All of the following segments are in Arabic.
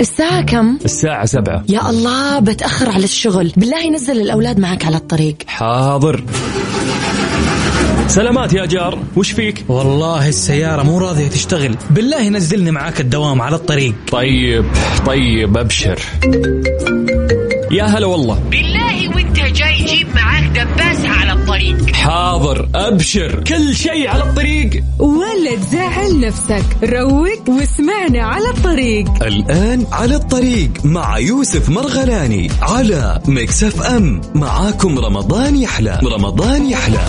الساعة كم؟ الساعة سبعة. يا الله بتأخر على الشغل. بالله نزل الأولاد معك على الطريق. حاضر. سلامات يا جار. وش فيك؟ والله السيارة مو راضية تشتغل. بالله نزلني معاك الدوام على الطريق. طيب طيب أبشر. يا هلا والله. بالله وانت جاي جيب معاك دباسة على الطريق حاضر أبشر. كل شيء على الطريق. ولا تزعل نفسك. روق واسمعنا على الطريق. الآن على الطريق مع يوسف مرغلاني على مكسف أم. معاكم رمضان يحلى. رمضان يحلى.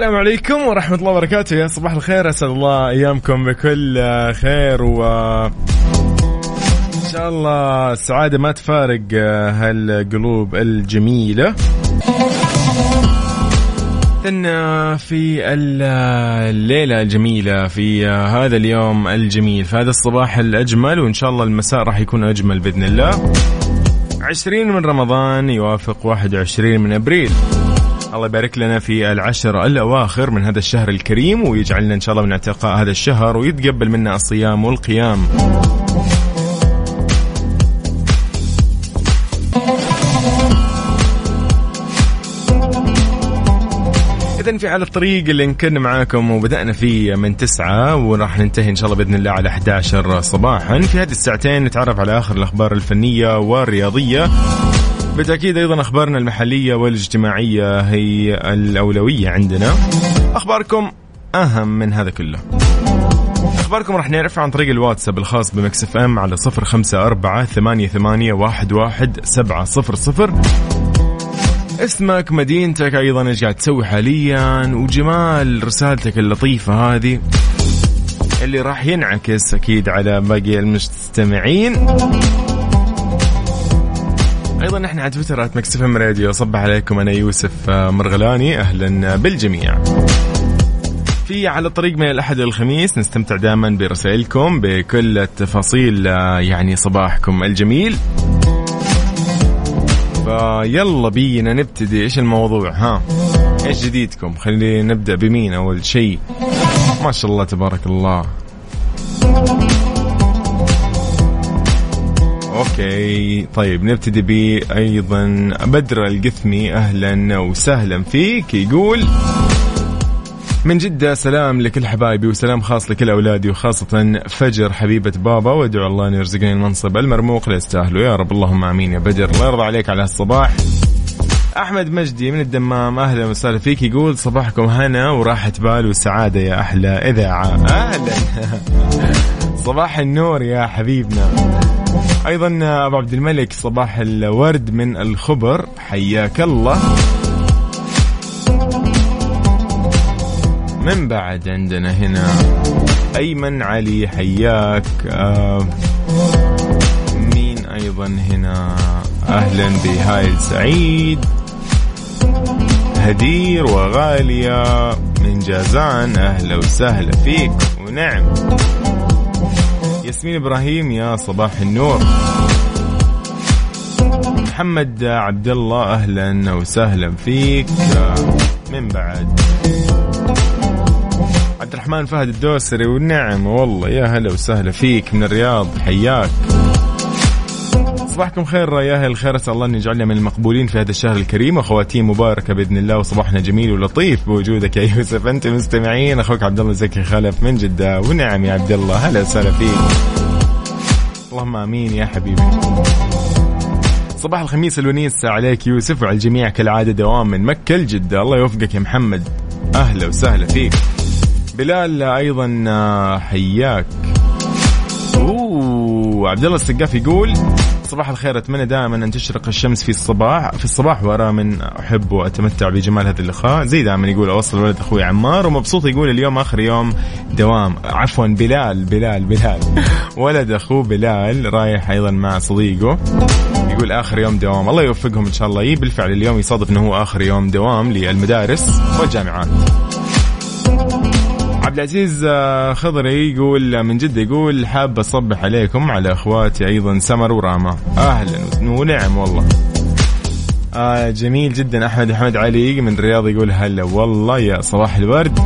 السلام عليكم ورحمة الله وبركاته. يا صباح الخير أسأل الله أيامكم بكل خير و إن شاء الله السعادة ما تفارق هالقلوب الجميلة. إن في الليلة الجميلة في هذا اليوم الجميل في هذا الصباح الأجمل وإن شاء الله المساء راح يكون أجمل بإذن الله. عشرين من رمضان يوافق واحد وعشرين من أبريل. الله يبارك لنا في العشر الأواخر من هذا الشهر الكريم ويجعلنا إن شاء الله من اعتقاء هذا الشهر ويتقبل منا الصيام والقيام. إذا في على الطريق اللي نكن معاكم وبدأنا فيه من تسعة وراح ننتهي إن شاء الله بإذن الله على 11 صباحا. في هذه الساعتين نتعرف على آخر الأخبار الفنية والرياضية. بالتأكيد أيضا أخبارنا المحلية والاجتماعية هي الأولوية عندنا. أخباركم أهم من هذا كله. أخباركم راح نعرف عن طريق الواتساب الخاص على أربعة ثمانية, ثمانية واحد, واحد سبعة صفر صفر. اسمك مدينتك أيضا إيش قاعد تسوي حاليا وجمال رسالتك اللطيفة هذه اللي راح ينعكس أكيد على باقي المستمعين. أيضا إحنا على تويتر مكسف إم راديو. صبح عليكم أنا يوسف مرغلاني. أهلا بالجميع. في على الطريق من الأحد للخميس نستمتع دائما برسائلكم بكل التفاصيل يعني صباحكم الجميل. فيلا بينا نبتدي. إيش الموضوع؟ ها إيش جديدكم؟ خلينا نبدأ بمين أول شيء؟ ما شاء الله تبارك الله. أوكي. طيب نبتدي ب أيضا. بدر القثمي أهلا وسهلا فيك. يقول من جدة سلام لكل حبايبي وسلام خاص لكل أولادي وخاصة فجر حبيبة بابا. وادعو الله أن يرزقني المنصب المرموق اللي يستاهله يا رب اللهم آمين يا بدر. الله يرضى عليك على هالصباح أحمد مجدي من الدمام أهلا وسهلا فيك. يقول صباحكم هنا وراحة بال وسعادة يا أحلى إذاعة. أهلا. صباح النور يا حبيبنا. أيضا أبو عبد الملك صباح الورد من الخبر. حياك الله. من بعد عندنا هنا؟ أيمن علي حياك. آه مين أيضا هنا؟ أهلا بهايل سعيد. هدير وغالية. من جازان أهلا وسهلا فيك. ونعم. ياسمين إبراهيم يا صباح النور. محمد عبد الله أهلا وسهلا فيك. من بعد. عبد الرحمن فهد الدوسري والنعم والله يا هلا وسهلا فيك من الرياض. حياك. صباحكم خير يا أهل الخير. أسأل الله أن يجعلنا من المقبولين في هذا الشهر الكريم. وخواتيم مباركة بإذن الله وصباحنا جميل ولطيف بوجودك يا يوسف. أنت مستمعين أخوك عبد الله زكي خلف من جدة ونعم يا عبد الله. هلا وسهلا فيك. اللهم آمين يا حبيبي. صباح الخميس الونيس عليك يوسف وعلى الجميع. كالعادة دوام من مكة لجدة. الله يوفقك يا محمد. أهلا وسهلا فيك. بلال أيضا حياك. أوه عبد الله السقاف يقول صباح الخير. أتمنى دائما أن تشرق الشمس في الصباح في الصباح وأرى من أحب وأتمتع بجمال هذا اللقاء. زي دائما يقول أوصل ولد أخوي عمار ومبسوط يقول اليوم آخر يوم دوام. عفوا بلال بلال بلال. ولد اخوه بلال رايح أيضا مع صديقه. يقول آخر يوم دوام. الله يوفقهم إن شاء الله. يي بالفعل اليوم يصادف إنه هو آخر يوم دوام للمدارس والجامعات. عبد العزيز خضري يقول من جدة يقول حاب أصبح عليكم على أخواتي أيضا سمر وراما. أهلا ونعم والله. آه جميل جدا. أحمد أحمد علي من الرياض يقول هلا والله يا صباح الورد.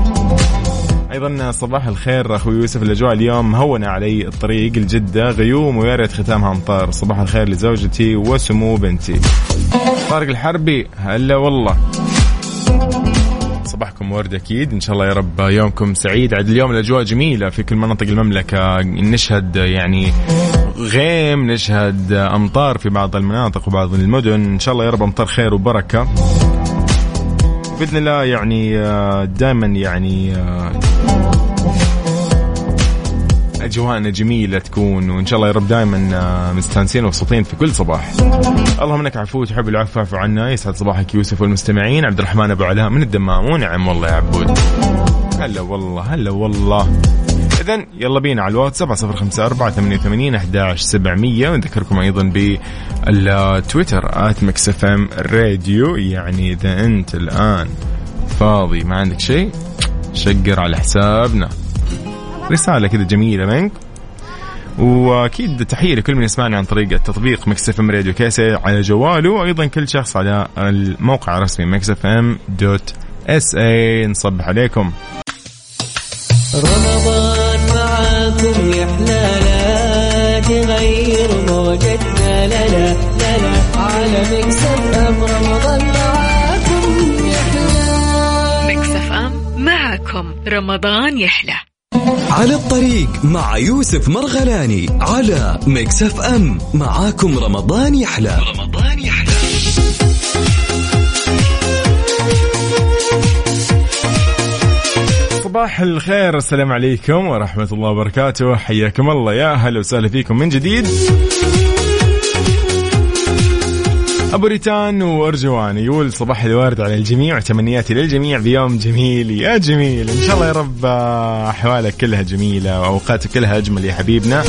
أيضا صباح الخير أخوي يوسف الأجواء اليوم مهونه علي الطريق لجده غيوم ويا ريت ختامها أمطار. صباح الخير لزوجتي وسمو بنتي. طارق الحربي هلا والله. صباحكم ورد أكيد. إن شاء الله يا رب يومكم سعيد. عاد اليوم الأجواء جميلة في كل مناطق المملكة. نشهد يعني غيم نشهد أمطار في بعض المناطق وبعض المدن. إن شاء الله يا رب أمطار خير وبركة. بإذن الله يعني دائما يعني أجواءنا جميلة تكون وإن شاء الله يا رب دائما مستانسين ومبسوطين في كل صباح. اللهم إنك عفو تحب العفو فاعف عنا يسعد صباحك يوسف والمستمعين عبد الرحمن أبو علاء من الدمام ونعم والله يا عبود. هلا والله هلا والله. اذا يلا بينا على الواتس 7054 88 11700 ونذكركم أيضا بالتويتر at Mix FM Radio يعني إذا أنت الآن فاضي ما عندك شيء شقر على حسابنا رسالة كذا جميلة منك. وأكيد تحية لكل من يسمعنا عن طريق التطبيق Mix FM Radio KSA على جواله وأيضا كل شخص على الموقع الرسمي Mix FM dot SA نصبح عليكم. رمضان معاكم يا حلالا تغير موجتنا لا لا لا لا. على Mix FM رمضان معاكم يا حلالا Mix FM معكم رمضان يحلى. على الطريق مع يوسف مرغلاني على Mix FM معاكم رمضان يحلى. رمضان يحلى. صباح الخير السلام عليكم ورحمة الله وبركاته. حياكم الله. يا أهلا وسهلا فيكم من جديد. أبو ريتان وأرجوان يقول صباح الورد على الجميع وتمنياتي للجميع بيوم جميل يا جميل. إن شاء الله يا رب أحوالك كلها جميلة وأوقاتك كلها أجمل يا حبيبنا.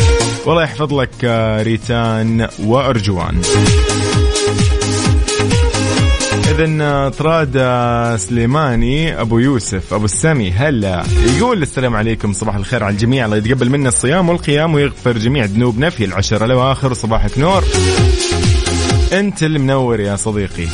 والله يحفظ لك ريتان وأرجوان. اذا طراد سليماني أبو يوسف أبو السمي هلا. يقول السلام عليكم صباح الخير على الجميع. الله يتقبل منا الصيام والقيام ويغفر جميع ذنوبنا في العشر الاواخر صباحك نور. أنت اللي منور يا صديقي.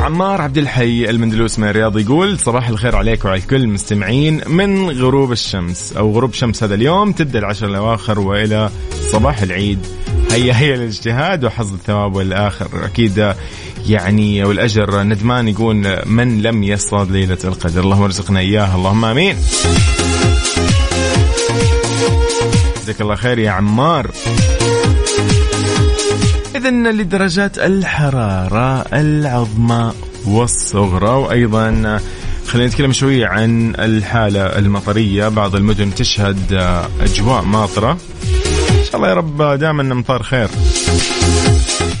عمار عبد الحي المندلوس من الرياض يقول صباح الخير عليك وعلى الكل المستمعين من غروب الشمس. أو غروب شمس هذا اليوم تبدأ العشر الأواخر وإلى صباح العيد. هيا هيا الاجتهاد وحظ الثواب والآخر. أكيد يعني والأجر ندمان يقول من لم يصطاد ليلة القدر. اللهم ارزقنا إياها. اللهم آمين. جزاك الله خير يا عمار. إذا لدرجات الحرارة العظمى والصغرى وأيضا خلينا نتكلم شوي عن الحالة المطرية. بعض المدن تشهد أجواء ماطرة. إن شاء الله يا رب دائما أمطار خير.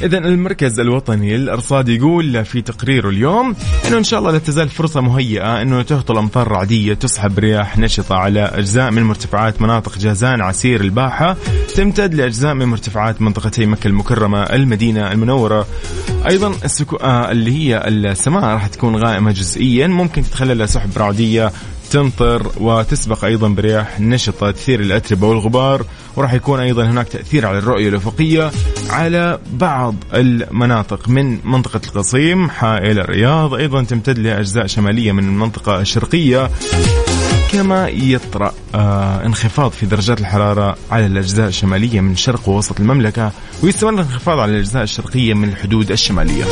إذا المركز الوطني للأرصاد يقول في تقريره اليوم أنه إن شاء الله لا تزال فرصة مهيئة أنه تهطل أمطار رعدية تسحب رياح نشطة على أجزاء من مرتفعات مناطق جازان عسير الباحة تمتد لأجزاء من مرتفعات منطقتي مكة المكرمة المدينة المنورة. أيضا السكو... آه اللي هي السماء راح تكون غائمة جزئيا ممكن تتخللها سحب رعدية تمطر وتسبق أيضا برياح نشطة تثير الأتربة والغبار وراح يكون أيضا هناك تأثير على الرؤية الأفقية على بعض المناطق من منطقة القصيم حائل الرياض. أيضا تمتد لأجزاء شمالية من المنطقة الشرقية كما يطرأ آه انخفاض في درجات الحرارة على الأجزاء الشمالية من شرق ووسط المملكة ويستمر الانخفاض على الأجزاء الشرقية من الحدود الشمالية.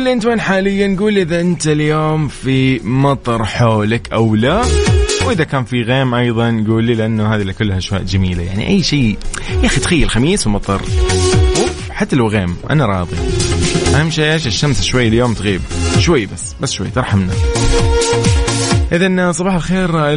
قول لي أنت وين حاليا؟ قول إذا أنت اليوم في مطر حولك أو لا. وإذا كان في غيم أيضا قول لي لأنه هذه كلها اشواء جميلة. يعني أي شيء. يا أخي تخيل خميس ومطر. أوف حتى لو غيم أنا راضي. أهم شيء إيش؟ الشمس شوي اليوم تغيب. شوي بس بس شوي ترحمنا. اذا صباح الخير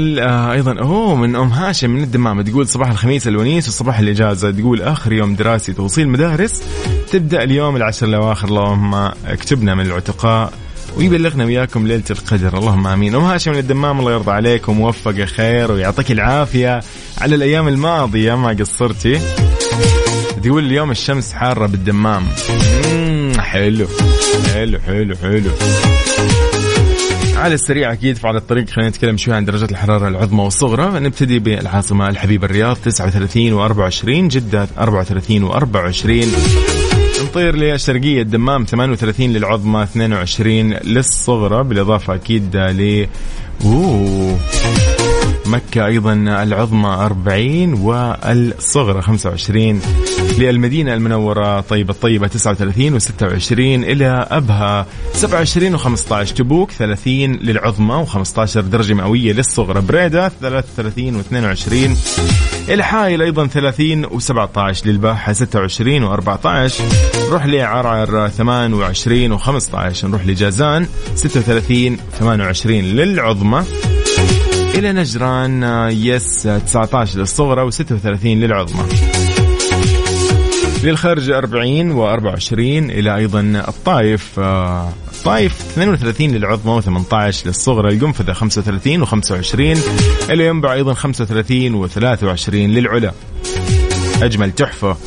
أيضا. أوه من أم هاشم من الدمام. تقول صباح الخميس الونيس وصباح الإجازة. تقول آخر يوم دراسي توصيل مدارس. تبدأ اليوم العشر الأواخر. اللهم اكتبنا من العتقاء ويبلغنا وياكم ليلة القدر. اللهم آمين. أم هاشم من الدمام الله يرضى عليك وموفقه خير ويعطيك العافية على الأيام الماضية. ما قصرتي؟ تقول اليوم الشمس حارة بالدمام. حلو. حلو حلو حلو. على السريع أكيد فعلى الطريق. خلينا نتكلم شوي عن درجات الحرارة العظمى والصغرى. نبتدي بالعاصمة الحبيبة الرياض 39 و24 جدة 34 و24 نطير للشرقية الدمام 38 للعظمى 22 للصغرى. بالإضافة أكيد ل أوه. مكة أيضا العظمى 40 والصغرى 25 للمدينة المنورة طيبة الطيبة 39 و26 إلى أبها 27 و15 تبوك 30 للعظمى و15 درجة مئوية للصغرى بريدة 33 و22 إلى حائل أيضا 30 و17 للباحة 26 و14 نروح لعرعر 28 و15 نروح لجازان 36 28 للعظمى. إلى نجران آه، يس 19 للصغرى و36 للعظمى. للخرج 40 و24 إلى أيضا الطايف آه، الطايف 32 للعظمى و18 للصغرى القنفذة 35 و25 إلى ينبع أيضا 35 و23 للعلا. أجمل تحفة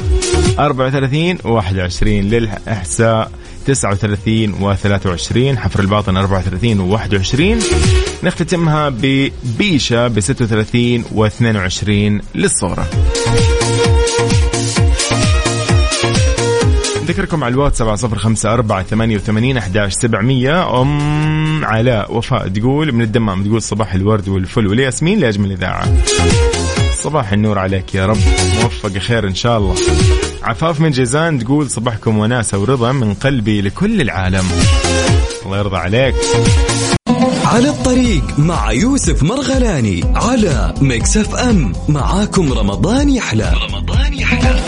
34 و21 للإحساء 39 و23 حفر الباطن 34 و21 نختتمها ببيشة ب 36 و22 للصورة. ذكركم على الواتس 7054 88 11700 أم علاء وفاء تقول من الدمام تقول صباح الورد والفل والياسمين لأجمل إذاعة. صباح النور عليك يا رب موفق خير إن شاء الله. عفاف من جيزان تقول صباحكم وناسة ورضا من قلبي لكل العالم. الله يرضى عليك. على الطريق مع يوسف مرغلاني على Mix FM. معاكم رمضان يحلى. رمضان يحلى.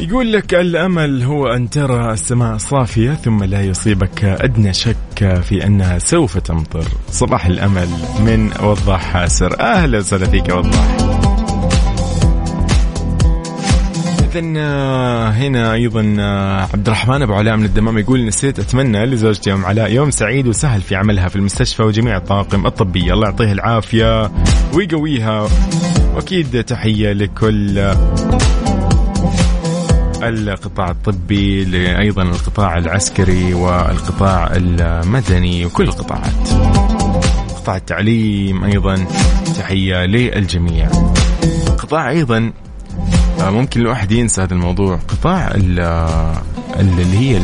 يقول لك الأمل هو أن ترى السماء صافية ثم لا يصيبك أدنى شك في انها سوف تمطر. صباح الأمل من وضاح حاسر أهلا وسهلا فيك يا وضاح إذن آه، هنا أيضا آه، عبد الرحمن أبو علاء من الدمام يقول نسيت أتمنى لزوجتي أم علاء يوم سعيد وسهل في عملها في المستشفى وجميع الطاقم الطبية. الله يعطيها العافية ويقويها. وأكيد تحية لكل القطاع الطبي أيضا القطاع العسكري والقطاع المدني وكل القطاعات. قطاع التعليم أيضا تحية للجميع. قطاع أيضا ممكن الواحد ينسى هذا الموضوع. قطاع ال- ال- اللي هي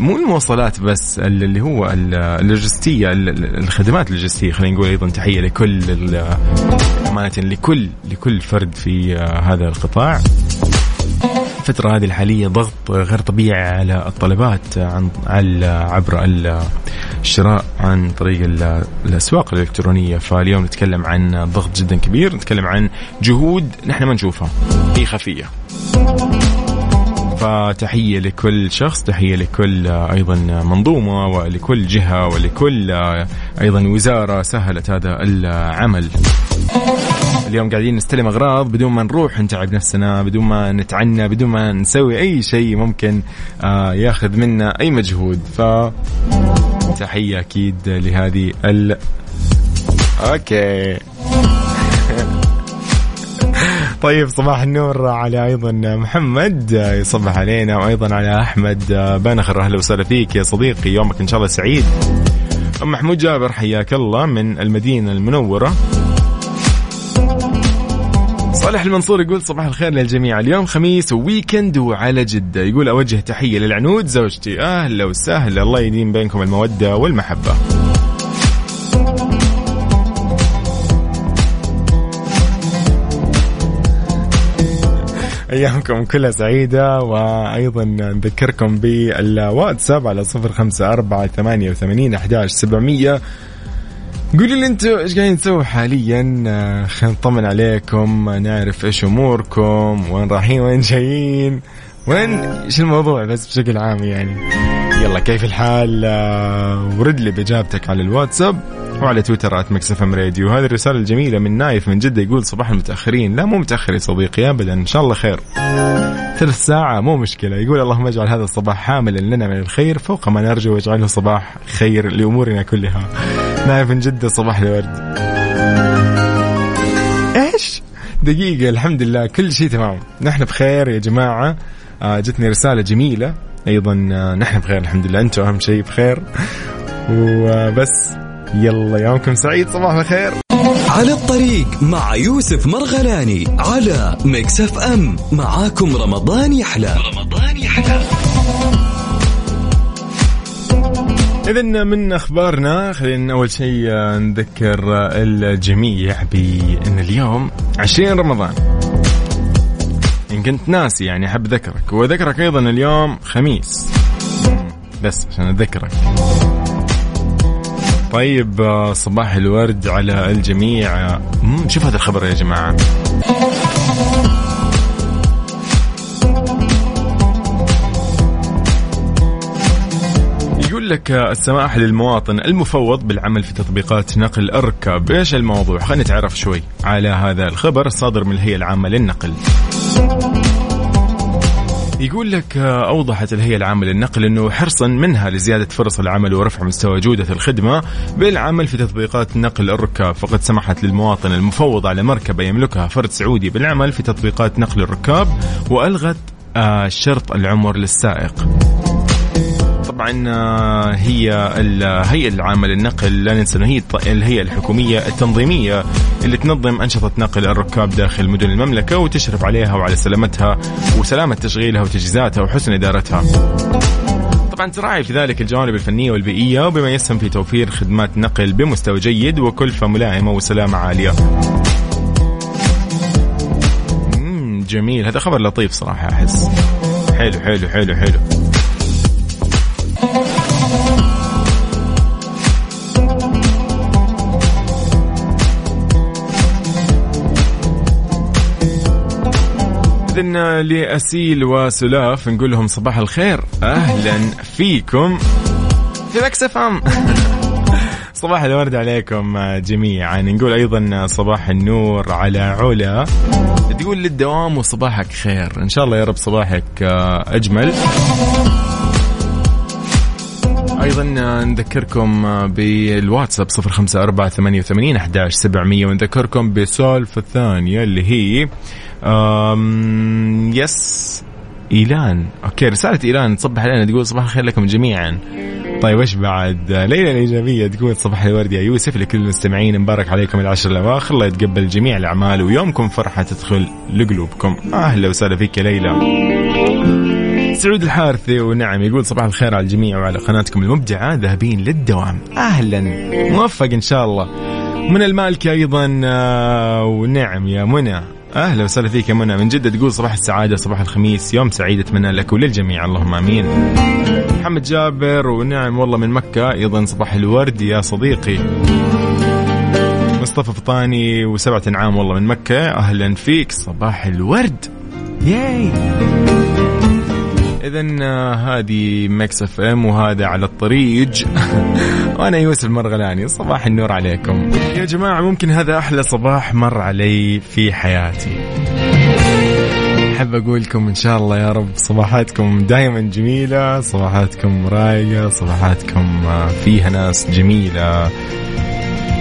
مو المواصلات بس ال- اللي هو ال- اللوجستية ال- ال- الخدمات اللوجستية خلينا نقول أيضا تحية لكل أمانة لكل لكل فرد في آه، هذا القطاع. الفترة هذه الحالية ضغط غير طبيعي على الطلبات عن على عبر ال- الشراء عن طريق ال- الأسواق الإلكترونية. فاليوم نتكلم عن ضغط جدا كبير نتكلم عن جهود نحن ما نشوفها. هي خفية. فتحية لكل شخص تحية لكل أيضا منظومة ولكل جهة ولكل أيضا وزارة سهلت هذا العمل. اليوم قاعدين نستلم أغراض بدون ما نروح نتعب نفسنا بدون ما نتعنى بدون ما نسوي أي شيء ممكن آه ياخذ منا أي مجهود. ف تحية أكيد لهذه ال okay. طيب صباح النور على أيضا محمد يصبح علينا وأيضا على أحمد. آه، بنخر أهلا وسهلا فيك يا صديقي يومك إن شاء الله سعيد. أم محمود جابر حياك الله من المدينة المنورة. صالح المنصور يقول صباح الخير للجميع. اليوم خميس و weekend وعلى جدة. يقول أوجه تحية للعنود زوجتي أهلا وسهلا. الله يديم بينكم المودة والمحبة. أيامكم كلها سعيدة وأيضا نذكركم بالواتساب على صفر خمسة أربعة ثمانية وثمانين أحداش سبعمية. قولوا لي أنتم إيش قاعدين تسووا حاليا؟ آه، خلينا نطمن عليكم نعرف إيش اموركم وين رايحين وين جايين. وين إيش الموضوع بس بشكل عام يعني؟ يلا كيف الحال؟ آه، ورد لي بإجابتك على الواتساب وعلى تويتر at Mix FM Radio هذه الرسالة الجميلة من نايف من جدة يقول صباح المتأخرين. لا مو متاخر يا صديقي ابدا. إن شاء الله خير. ثلث ساعة مو مشكلة. يقول اللهم اجعل هذا الصباح حاملا لنا من الخير فوق ما نرجو واجعله صباح خير لأمورنا كلها. نايف من جدة صباح الورد. إيش؟ دقيقة الحمد لله كل شيء تمام. نحن بخير يا جماعة. آه جتني رسالة جميلة. أيضا آه نحن بخير الحمد لله. أنتم أهم شيء بخير. وبس يلا يومكم سعيد صباح الخير. على الطريق مع يوسف مرغلاني على Mix FM. معاكم رمضان يحلى. رمضان يحلى. إذا من أخبارنا خلينا أول شيء آه، نذكر آه، الجميع بأن اليوم 20 رمضان. إن كنت ناسي يعني أحب ذكرك وذكرك أيضا اليوم خميس. بس عشان أذكرك. طيب آه، صباح الورد على الجميع. شوف هذا الخبر يا جماعة. يقول لك السماح للمواطن المفوض بالعمل في تطبيقات نقل الركاب إيش الموضوع؟ خلينا نتعرف شوي على هذا الخبر الصادر من الهيئة العامة للنقل. يقول لك أوضحت الهيئة العامة للنقل أنه حرصا منها لزيادة فرص العمل ورفع مستوى جودة الخدمة بالعمل في تطبيقات نقل الركاب. فقد سمحت للمواطن المفوض على مركبة يملكها فرد سعودي بالعمل في تطبيقات نقل الركاب وألغت آه، شرط العمر للسائق. آه، هي الهيئة العامة للنقل لا ننسى إنه هي الهيئة الحكومية التنظيمية اللي تنظم أنشطة نقل الركاب داخل مدن المملكة وتشرف عليها وعلى سلامتها وسلامة تشغيلها وتجهيزاتها وحسن إدارتها. طبعا تراعي في ذلك الجوانب الفنية والبيئية وبما يسهم في توفير خدمات نقل بمستوى جيد وكلفة ملائمة وسلامة عالية. مم، جميل هذا خبر لطيف صراحة أحس. حلو حلو حلو حلو. إذن لأسيل وسلاف نقول لهم صباح الخير. أهلا فيكم. في مكسف أم. صباح الورد عليكم جميعا. نقول أيضا صباح النور على علا. تقول للدوام وصباحك خير. إن شاء الله يا رب صباحك أجمل. أيضا نذكركم بالواتساب 054 88 11 700 ونذكركم بسولف الثانية اللي هي yes إيلان. okay رسالة إيلان تصبح علينا تقول صباح الخير لكم جميعا. طيب وش بعد؟ ليلى الإيجابية تقول صباح الورد يا يوسف لكل المستمعين مبارك عليكم العشر الأواخر. الله يتقبل جميع الأعمال ويومكم فرحة تدخل لقلوبكم. أهلا وسهلا فيك يا ليلى. سعود الحارثي ونعم يقول صباح الخير على الجميع وعلى قناتكم المبدعة ذاهبين للدوام. أهلا. موفق إن شاء الله. من المالكي أيضا آه، ونعم يا منى. أهلا وسهلا فيك يا منى. من جدة تقول صباح السعادة صباح الخميس يوم سعيد أتمنى لك وللجميع. اللهم آمين. محمد جابر ونعم والله من مكة. أيضا صباح الورد يا صديقي. مصطفى فطاني وسبعة أنعام والله من مكة. أهلا فيك صباح الورد. yay. اذا هذه Mix FM وهذا على الطريق وأنا يوسف مرغلاني صباح النور عليكم. يا جماعة ممكن هذا أحلى صباح مر علي في حياتي. أحب أقول لكم إن شاء الله يا رب صباحاتكم دائما جميلة صباحاتكم رايقة صباحاتكم فيها ناس جميلة.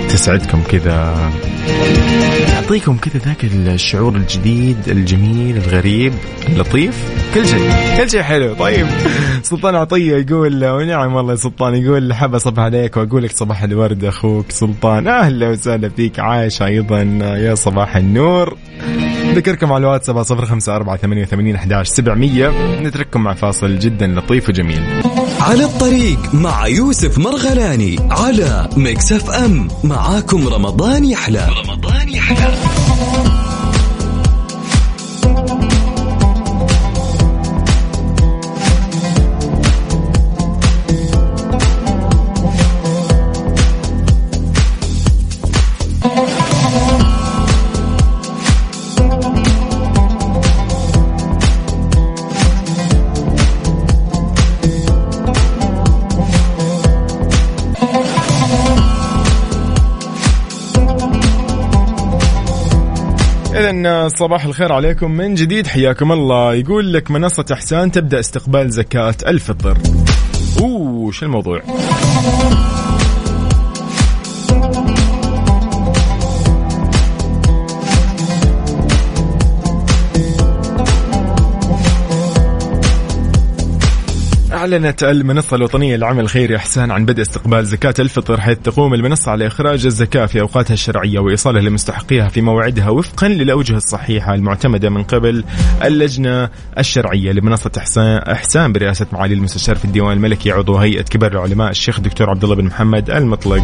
تسعدكم كذا. تعطيكم كذا ذاك الشعور الجديد الجميل الغريب اللطيف. كل شيء كل شيء حلو. طيب سلطان عطية يقول ونعم والله سلطان يقول حاب أصبح عليك وأقول لك صباح الورد أخوك سلطان. أهلا وسهلا فيك عايشة أيضا يا صباح النور. ذكركم على الواتساب صفر خمسة أربعة ثمانية وثمانين أحداش سبعمية. نترككم مع فاصل جدا لطيف وجميل. على الطريق مع يوسف مرغلاني على Mix FM. معاكم رمضان يحلى. رمضان يحلى. إذا صباح الخير عليكم من جديد. حياكم الله. يقول لك منصة إحسان تبدأ استقبال زكاة الفطر أوه شو الموضوع؟ أعلنت المنصة الوطنية للعمل الخيري إحسان عن بدء استقبال زكاة الفطر حيث تقوم المنصة على إخراج الزكاة في أوقاتها الشرعية وإيصالها لمستحقيها في موعدها وفقا للأوجه الصحيحة المعتمدة من قبل اللجنة الشرعية لمنصة إحسان, إحسان برئاسة معالي المستشار في الديوان الملكي عضو هيئة كبار العلماء الشيخ الدكتور عبد الله بن محمد المطلق.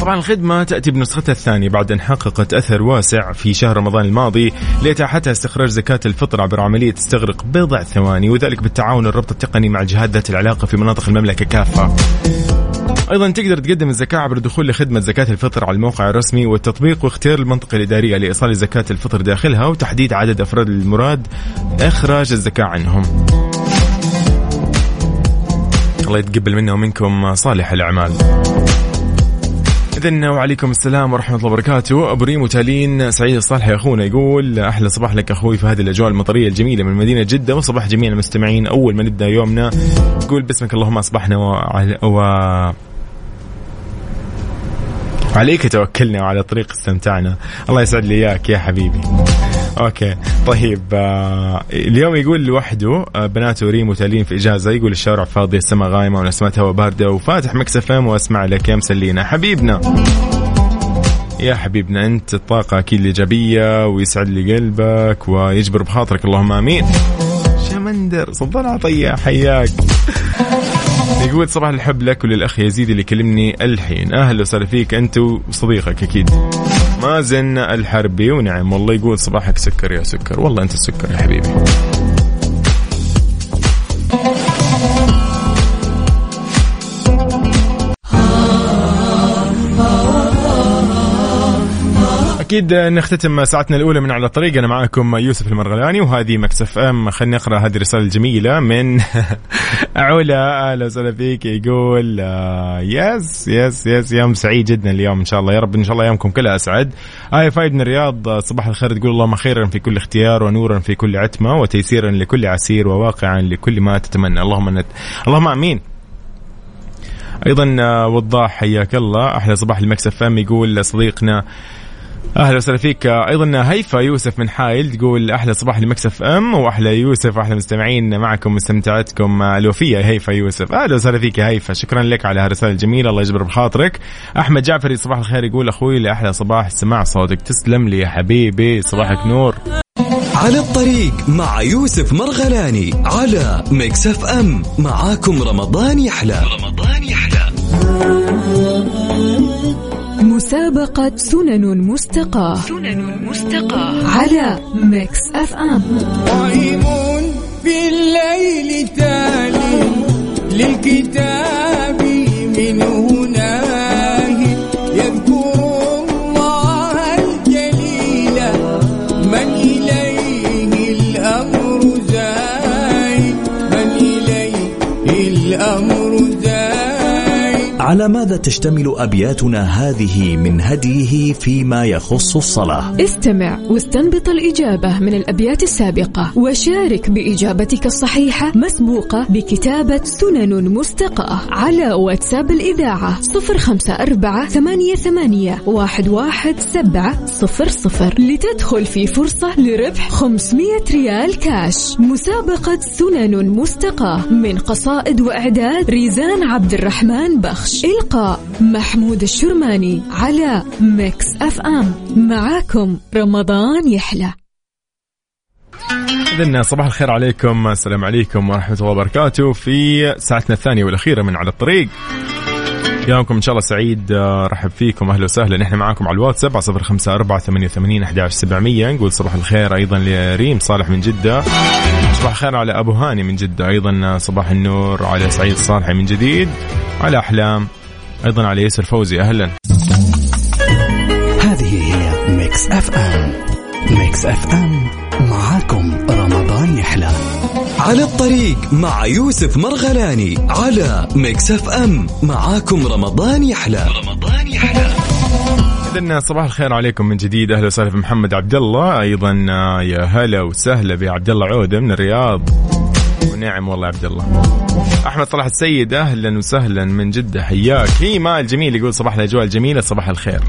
طبعا الخدمة تأتي بنسختها الثانية بعد أن حققت أثر واسع في شهر رمضان الماضي لإتاحتها استخراج زكاة الفطر عبر عملية تستغرق بضع ثواني وذلك بالتعاون الربط التقني مع الجهات ذات العلاقة في مناطق المملكة كافة. أيضا تقدر تقدم الزكاة عبر الدخول لخدمة زكاة الفطر على الموقع الرسمي والتطبيق واختيار المنطقة الإدارية لإيصال زكاة الفطر داخلها وتحديد عدد أفراد المراد إخراج الزكاة عنهم. الله يتقبل منا ومنكم صالح الأعمال. إذن وعليكم السلام ورحمة الله وبركاته. أبو ريم وتالين سعيد الصالح يا أخونا يقول أحلى صباح لك أخوي في هذه الأجواء المطرية الجميلة من مدينة جدة. وصباح جميع المستمعين أول ما نبدأ يومنا. يقول باسمك اللهم أصبحنا و... و... عليك توكلنا وعلى طريق استمتعنا الله يسعد لي إياك يا حبيبي. okay. طيب آه اليوم يقول لوحده آه بناته ريم وتالين في إجازة يقول الشوارع فاضيه السماء غايمة ونسمات هواء بارده وفاتح Mix FM وأسمع لك يا مسلينا. حبيبنا. يا حبيبنا أنت الطاقة أكيد الإيجابية ويسعد لي قلبك ويجبر بخاطرك. اللهم آمين. شمندر صبر عطيه حياك. يقول صباح الحب لك وللأخ يزيد اللي كلمني الحين. أهلا وسهلا فيك أنت وصديقك أكيد. مازن الحربي ونعم. والله يقول صباحك سكر يا سكر. والله أنت السكر يا حبيبي. أكيد نختتم ساعتنا الأولى من على الطريق. أنا معاكم يوسف المرغلاني وهذه Mix FM. خلينا نقرا هذه الرسالة الجميلة من علا. أهلا وسهلا فيك. يقول آه، yes yes yes يوم سعيد جدا اليوم إن شاء الله. يا رب إن شاء الله يومكم كلها أسعد. آية فايد من الرياض آه، صباح الخير. تقول اللهم خيرا في كل اختيار ونورا في كل عتمة وتيسيرا لكل عسير وواقعا لكل ما تتمنى. اللهم نت... اللهم آمين. أيضا آه، وضاح حياك الله. أحلى صباح ال Mix FM. يقول صديقنا أهلا وسهلا فيك. أيضا هيفا يوسف من حايل تقول أحلى صباح ل Mix FM وأحلى يوسف وأحلى مستمعين معكم مستمعتكم. الوفية هيفا يوسف. أهلا وسهلا فيك يا هيفا. شكرا لك على هالرسالة الجميلة. الله يجبر بخاطرك. أحمد جعفري صباح الخير يقول أخوي لأحلى صباح. سماع صوتك. تسلم لي يا حبيبي. صباحك نور. على الطريق مع يوسف مرغلاني على Mix FM. معاكم رمضان يحلى. رمضان يحلى. مسابقة سنن مستقاة. سنن مستقاة. على Mix FM. قائم في الليل تالي للكتاب من على ماذا تشتمل أبياتنا هذه من هديه فيما يخص الصلاة؟ استمع واستنبط الإجابة من الأبيات السابقة وشارك بإجابتك الصحيحة مسبوقة بكتابة سنن مستقاة على واتساب واحد سبعة صفر صفر لتدخل في فرصة لربح 500 ريال كاش. مسابقة سنن مستقاة من قصائد وإعداد ريزان عبد الرحمن بخش. إلقاء محمود الشرماني على Mix FM. معاكم رمضان يحلى. إذن صباح الخير عليكم السلام عليكم ورحمة الله وبركاته في ساعتنا الثانية والأخيرة من على الطريق. يومكم إن شاء الله سعيد آه، رحب فيكم أهلا وسهلا. نحن معاكم على الواتساب على صفر خمسة أربعة ثمانية وثمانين أحد سبعمية. نقول صباح الخير أيضا لريم صالح من جدة. صباح الخير على أبو هاني من جدة أيضا صباح النور على سعيد صالحي من جديد. على أحلام أيضا على ياسر فوزي أهلا. هذه هي Mix FM. Mix FM معاكم. على الطريق مع يوسف مرغلاني على Mix FM. معاكم رمضان يحلى. رمضان يحلى. إذن صباح الخير عليكم من جديد. أهلا وسهلا في محمد عبد الله. أيضا آه، يا هلا وسهلا بعبد الله عودة من الرياض. ونعم والله عبد الله. أحمد صلاح السيد أهلا وسهلا من جدة. حياك. هي مال جميل يقول صباح الأجواء الجميلة صباح الخير.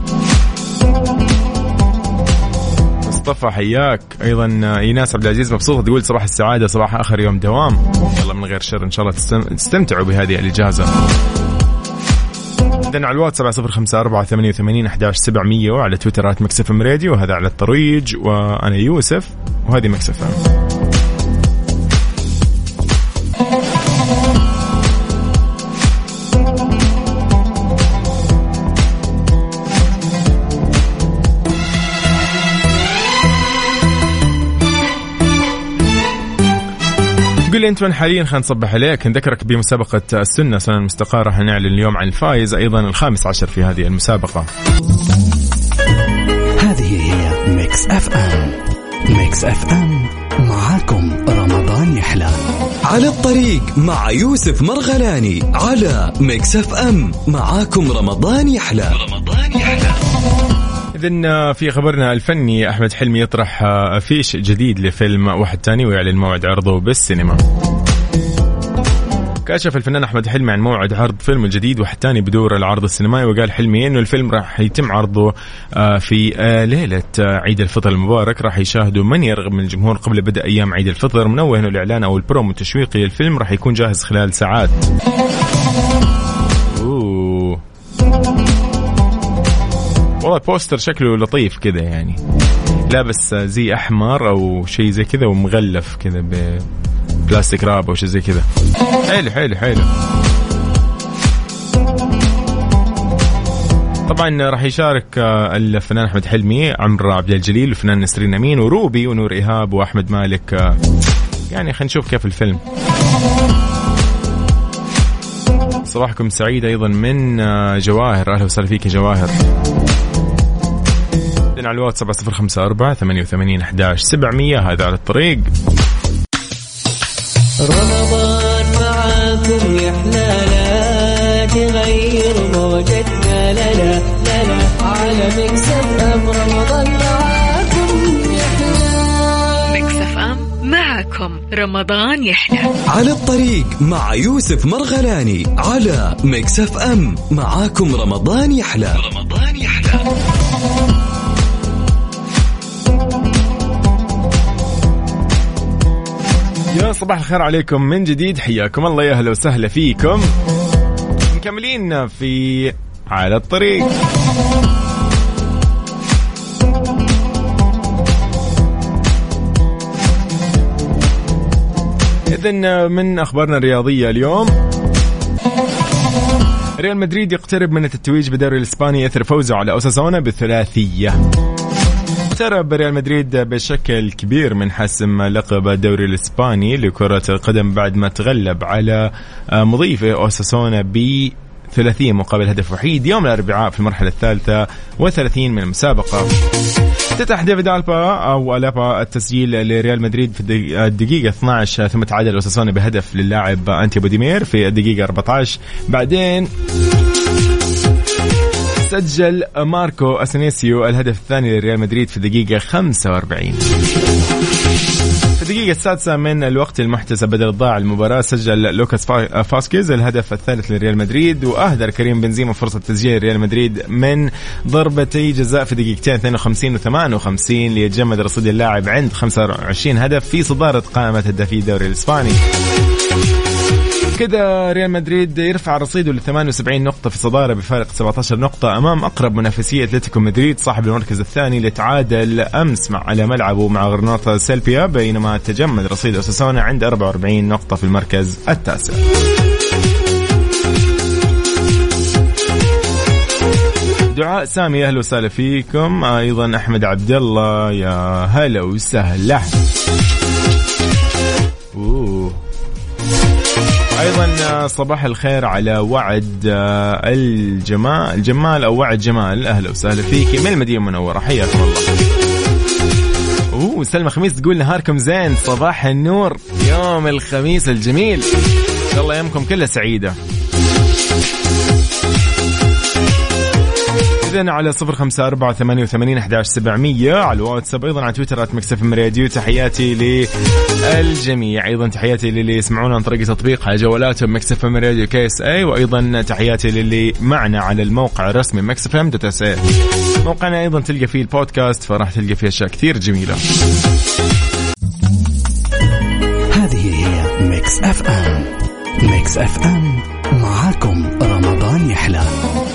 مصطفى حياك. أيضا إيناس عبد العزيز مبسوطه تقول صباح السعادة صباح آخر يوم دوام. يلا من غير شر إن شاء الله تستم- تستمتعوا بهذه الإجازة. عندنا على الواتس 7054 88 11 700 وعلى تويتر آت Mix FM Radio. وهذا على الطريق وأنا يوسف وهذه Mix F قل لي أنت وين حاليا خلينا نصبح عليك نذكرك بمسابقة السنة سنة المستقاة راح نعلن اليوم عن الفائز أيضا الخامس عشر في هذه المسابقة. هذه هي Mix FM Mix FM معاكم رمضان يحلى. على الطريق مع يوسف مرغلاني على Mix FM معاكم رمضان يحلى رمضان يحلى. إذن في خبرنا الفني أحمد حلمي يطرح أفيش جديد لفيلم واحد تاني ويعلن موعد عرضه بالسينما. كشف الفنان أحمد حلمي عن موعد عرض فيلم الجديد واحد تاني بدور العرض السينمائي وقال حلمي إنه الفيلم راح يتم عرضه آه، في آه، ليلة آه، عيد الفطر المبارك. راح يشاهده من يرغب من الجمهور قبل بدء أيام عيد الفطر منوه إنه الإعلان أو البرومو التشويقي للفيلم راح يكون جاهز خلال ساعات. والله البوستر شكله لطيف كذا يعني. لابس زي أحمر أو شيء زي كذا ومغلف كذا ببلاستيك راب أو شيء زي كذا حلو حلو حلو. طبعا راح يشارك آه، الفنان أحمد حلمي عمرو عبد الجليل والفنان نسرين أمين وروبي ونور إيهاب وأحمد مالك آه، يعني خلينا نشوف كيف الفيلم. صباحكم سعيد أيضا من آه، جواهر. أهلا وسهلا فيك يا جواهر. على الواتس 7054 88 11 700 هذا على الطريق. رمضان معاكم يا حلالا تغير موجتنا لا لا لا لا. على مكسب أم رمضان معاكم يا حلالا ميكس أف أم معكم رمضان يحلى. على الطريق مع يوسف مرغلاني على ميكس أف أم معاكم رمضان يحلى. رمضان يا صباح الخير عليكم من جديد. حياكم الله. يا أهلا وسهلا فيكم. مكملين في على الطريق. إذا من أخبارنا الرياضية اليوم. ريال مدريد يقترب من التتويج بالدوري الإسباني. إثر فوزه على أوساسونا بثلاثية اقترب ريال مدريد بشكل كبير من حسم لقب الدوري الإسباني لكرة القدم بعد ما تغلب على مضيفه أوساسونا ب 30 مقابل هدف وحيد يوم الأربعاء في المرحلة الثالثة وثلاثين من المسابقة. افتتح ديفيد ألبا أو ألابا التسجيل لريال مدريد في الدق- الدقيقة 12 ثم تعادل أوساسونا بهدف للاعب أنتي بوديمير في الدقيقة 14 بعدين سجل ماركو أسينسيو الهدف الثاني لريال مدريد في الدقيقة 45 في الدقيقة السادسة من الوقت المحتسب بدل الضاع المباراة سجل لوكاس فا- فاسكيز الهدف الثالث لريال مدريد وأهدر كريم بنزيما فرصة تسجيل ريال مدريد من ضربتي جزاء في دقيقتين 52 و 58 ليتجمد رصيد اللاعب عند 25 هدف في صدارة قائمة هدافي الدوري الإسباني. كذا ريال مدريد يرفع رصيده ل 78 نقطة في صدارة بفارق 17 نقطة أمام أقرب منافسي أتلتيكو مدريد صاحب المركز الثاني اللي تعادل أمس مع على ملعبه مع غرناطة سيلبيا بينما تجمد رصيد أوساسونا عند 44 نقطة في المركز التاسع. دعاء سامي أهلا وسهلا فيكم. أيضا أحمد عبد الله يا هلا وسهلا. أيضا صباح الخير على وعد آه، الجمال الجمال أو وعد جمال. أهلا وسهلا فيك. من المدينة المنورة. حياكم الله. أوه سلمى خميس تقول نهاركم زين. صباح النور. يوم الخميس الجميل. ان شاء الله ايامكم كلها سعيدة. إذا على صفر خمسة أربعة ثمانية وثمانين أحداش سبعمية على الواتساب أيضا على تويتر مكسف راديو. تحياتي للجميع. أيضا تحياتي للي يسمعونا عن طريق تطبيق على جوالاتهم Mix F Radio KSA وأيضا تحياتي للي معنا على الموقع الرسمي Mix FM dot SA موقعنا أيضا تلقى فيه البودكاست فراح تلقى فيه أشياء كثير جميلة. هذه هي Mix FM. Mix FM معاكم.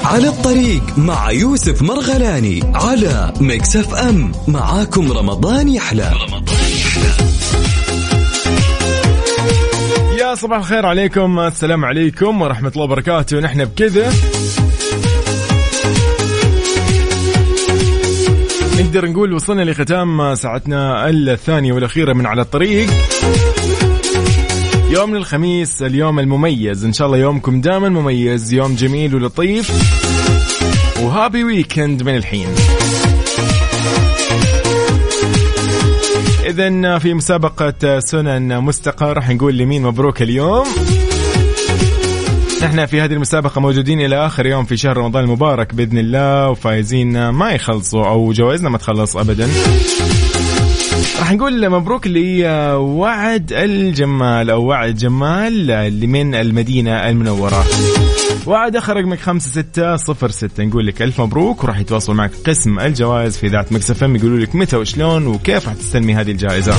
على الطريق مع يوسف مرغلاني على Mix FM. معاكم رمضان يحلى. رمضان يحلى يا صباح الخير عليكم. السلام عليكم ورحمة الله وبركاته. نحن بكذا. نقدر نقول وصلنا لختام ساعتنا الثانية والأخيرة من على الطريق. يوم الخميس اليوم المميز. إن شاء الله يومكم دائما مميز يوم جميل ولطيف. وهابي ويكند من الحين. إذا في مسابقة سنن مستقى راح نقول لمين مبروك اليوم. نحن في هذه المسابقة موجودين إلى آخر يوم في شهر رمضان المبارك بإذن الله وفايزين ما يخلصوا أو جوائزنا ما تخلص أبدا. راح نقول مبروك لي وعد الجمال أو وعد جمال اللي من المدينة المنورة. وعد آخر رقمك خمسة ستة صفر ستة. نقول لك ألف مبروك وراح يتواصل معك قسم الجوائز في ذات مكسفة يقولوا لك متى وشلون وكيف راح تستلمي هذه الجائزة.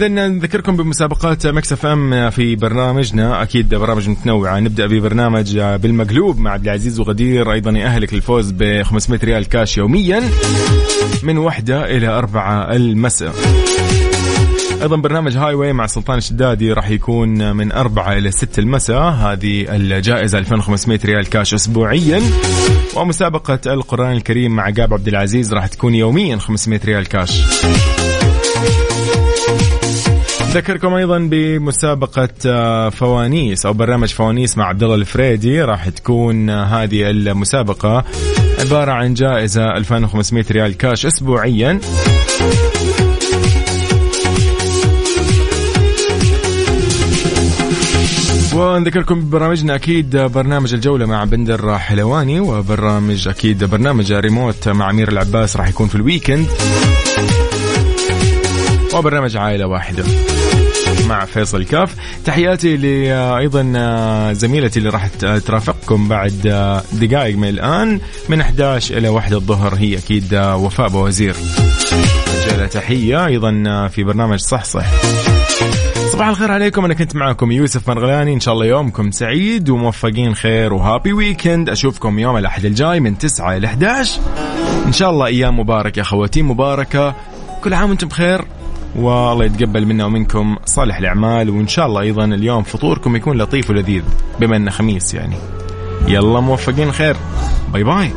إذا نذكركم بمسابقات Mix FM في برنامجنا. أكيد برامج متنوعة. نبدأ ببرنامج بالمقلوب مع عبد العزيز وغدير أيضا يأهلك للفوز ب 500 ريال كاش يوميا من واحدة إلى أربعة المساء. أيضا برنامج Highway مع سلطان الشدادي راح يكون من أربعة إلى ستة المساء. هذه الجائزة 2500 ريال كاش أسبوعيا. ومسابقة القرآن الكريم مع قاب عبد العزيز راح تكون يوميا 500 ريال كاش. ذكركم أيضا بمسابقة فوانيس أو برنامج فوانيس مع عبد الله الفريدي. راح تكون هذه المسابقة عبارة عن جائزة 2500 ريال كاش اسبوعيا. ونذكركم ببرامجنا أكيد برنامج الجولة مع بندر حلواني وبرنامج أكيد برنامج ريموت مع أمير العباس راح يكون في ال weekend. وبرنامج عائلة واحدة. مع فيصل كاف. تحياتي ل أيضا زميلتي اللي راح ترافقكم بعد دقائق من الآن. من 11 إلى 1 الظهر هي أكيد وفاء بوزير رجاله تحية أيضا في برنامج صح صح صباح الخير عليكم أنا كنت معكم يوسف مرغلاني. إن شاء الله يومكم سعيد وموفقين خير وهابي ويكند. أشوفكم يوم الأحد الجاي من 9 إلى 11 إن شاء الله أيام مباركة خواتيم مباركة. كل عام وأنتم بخير. والله يتقبل منا ومنكم صالح الأعمال وإن شاء الله أيضا اليوم فطوركم يكون لطيف ولذيذ بما إنه خميس يعني. يلا موفقين خير. باي باي.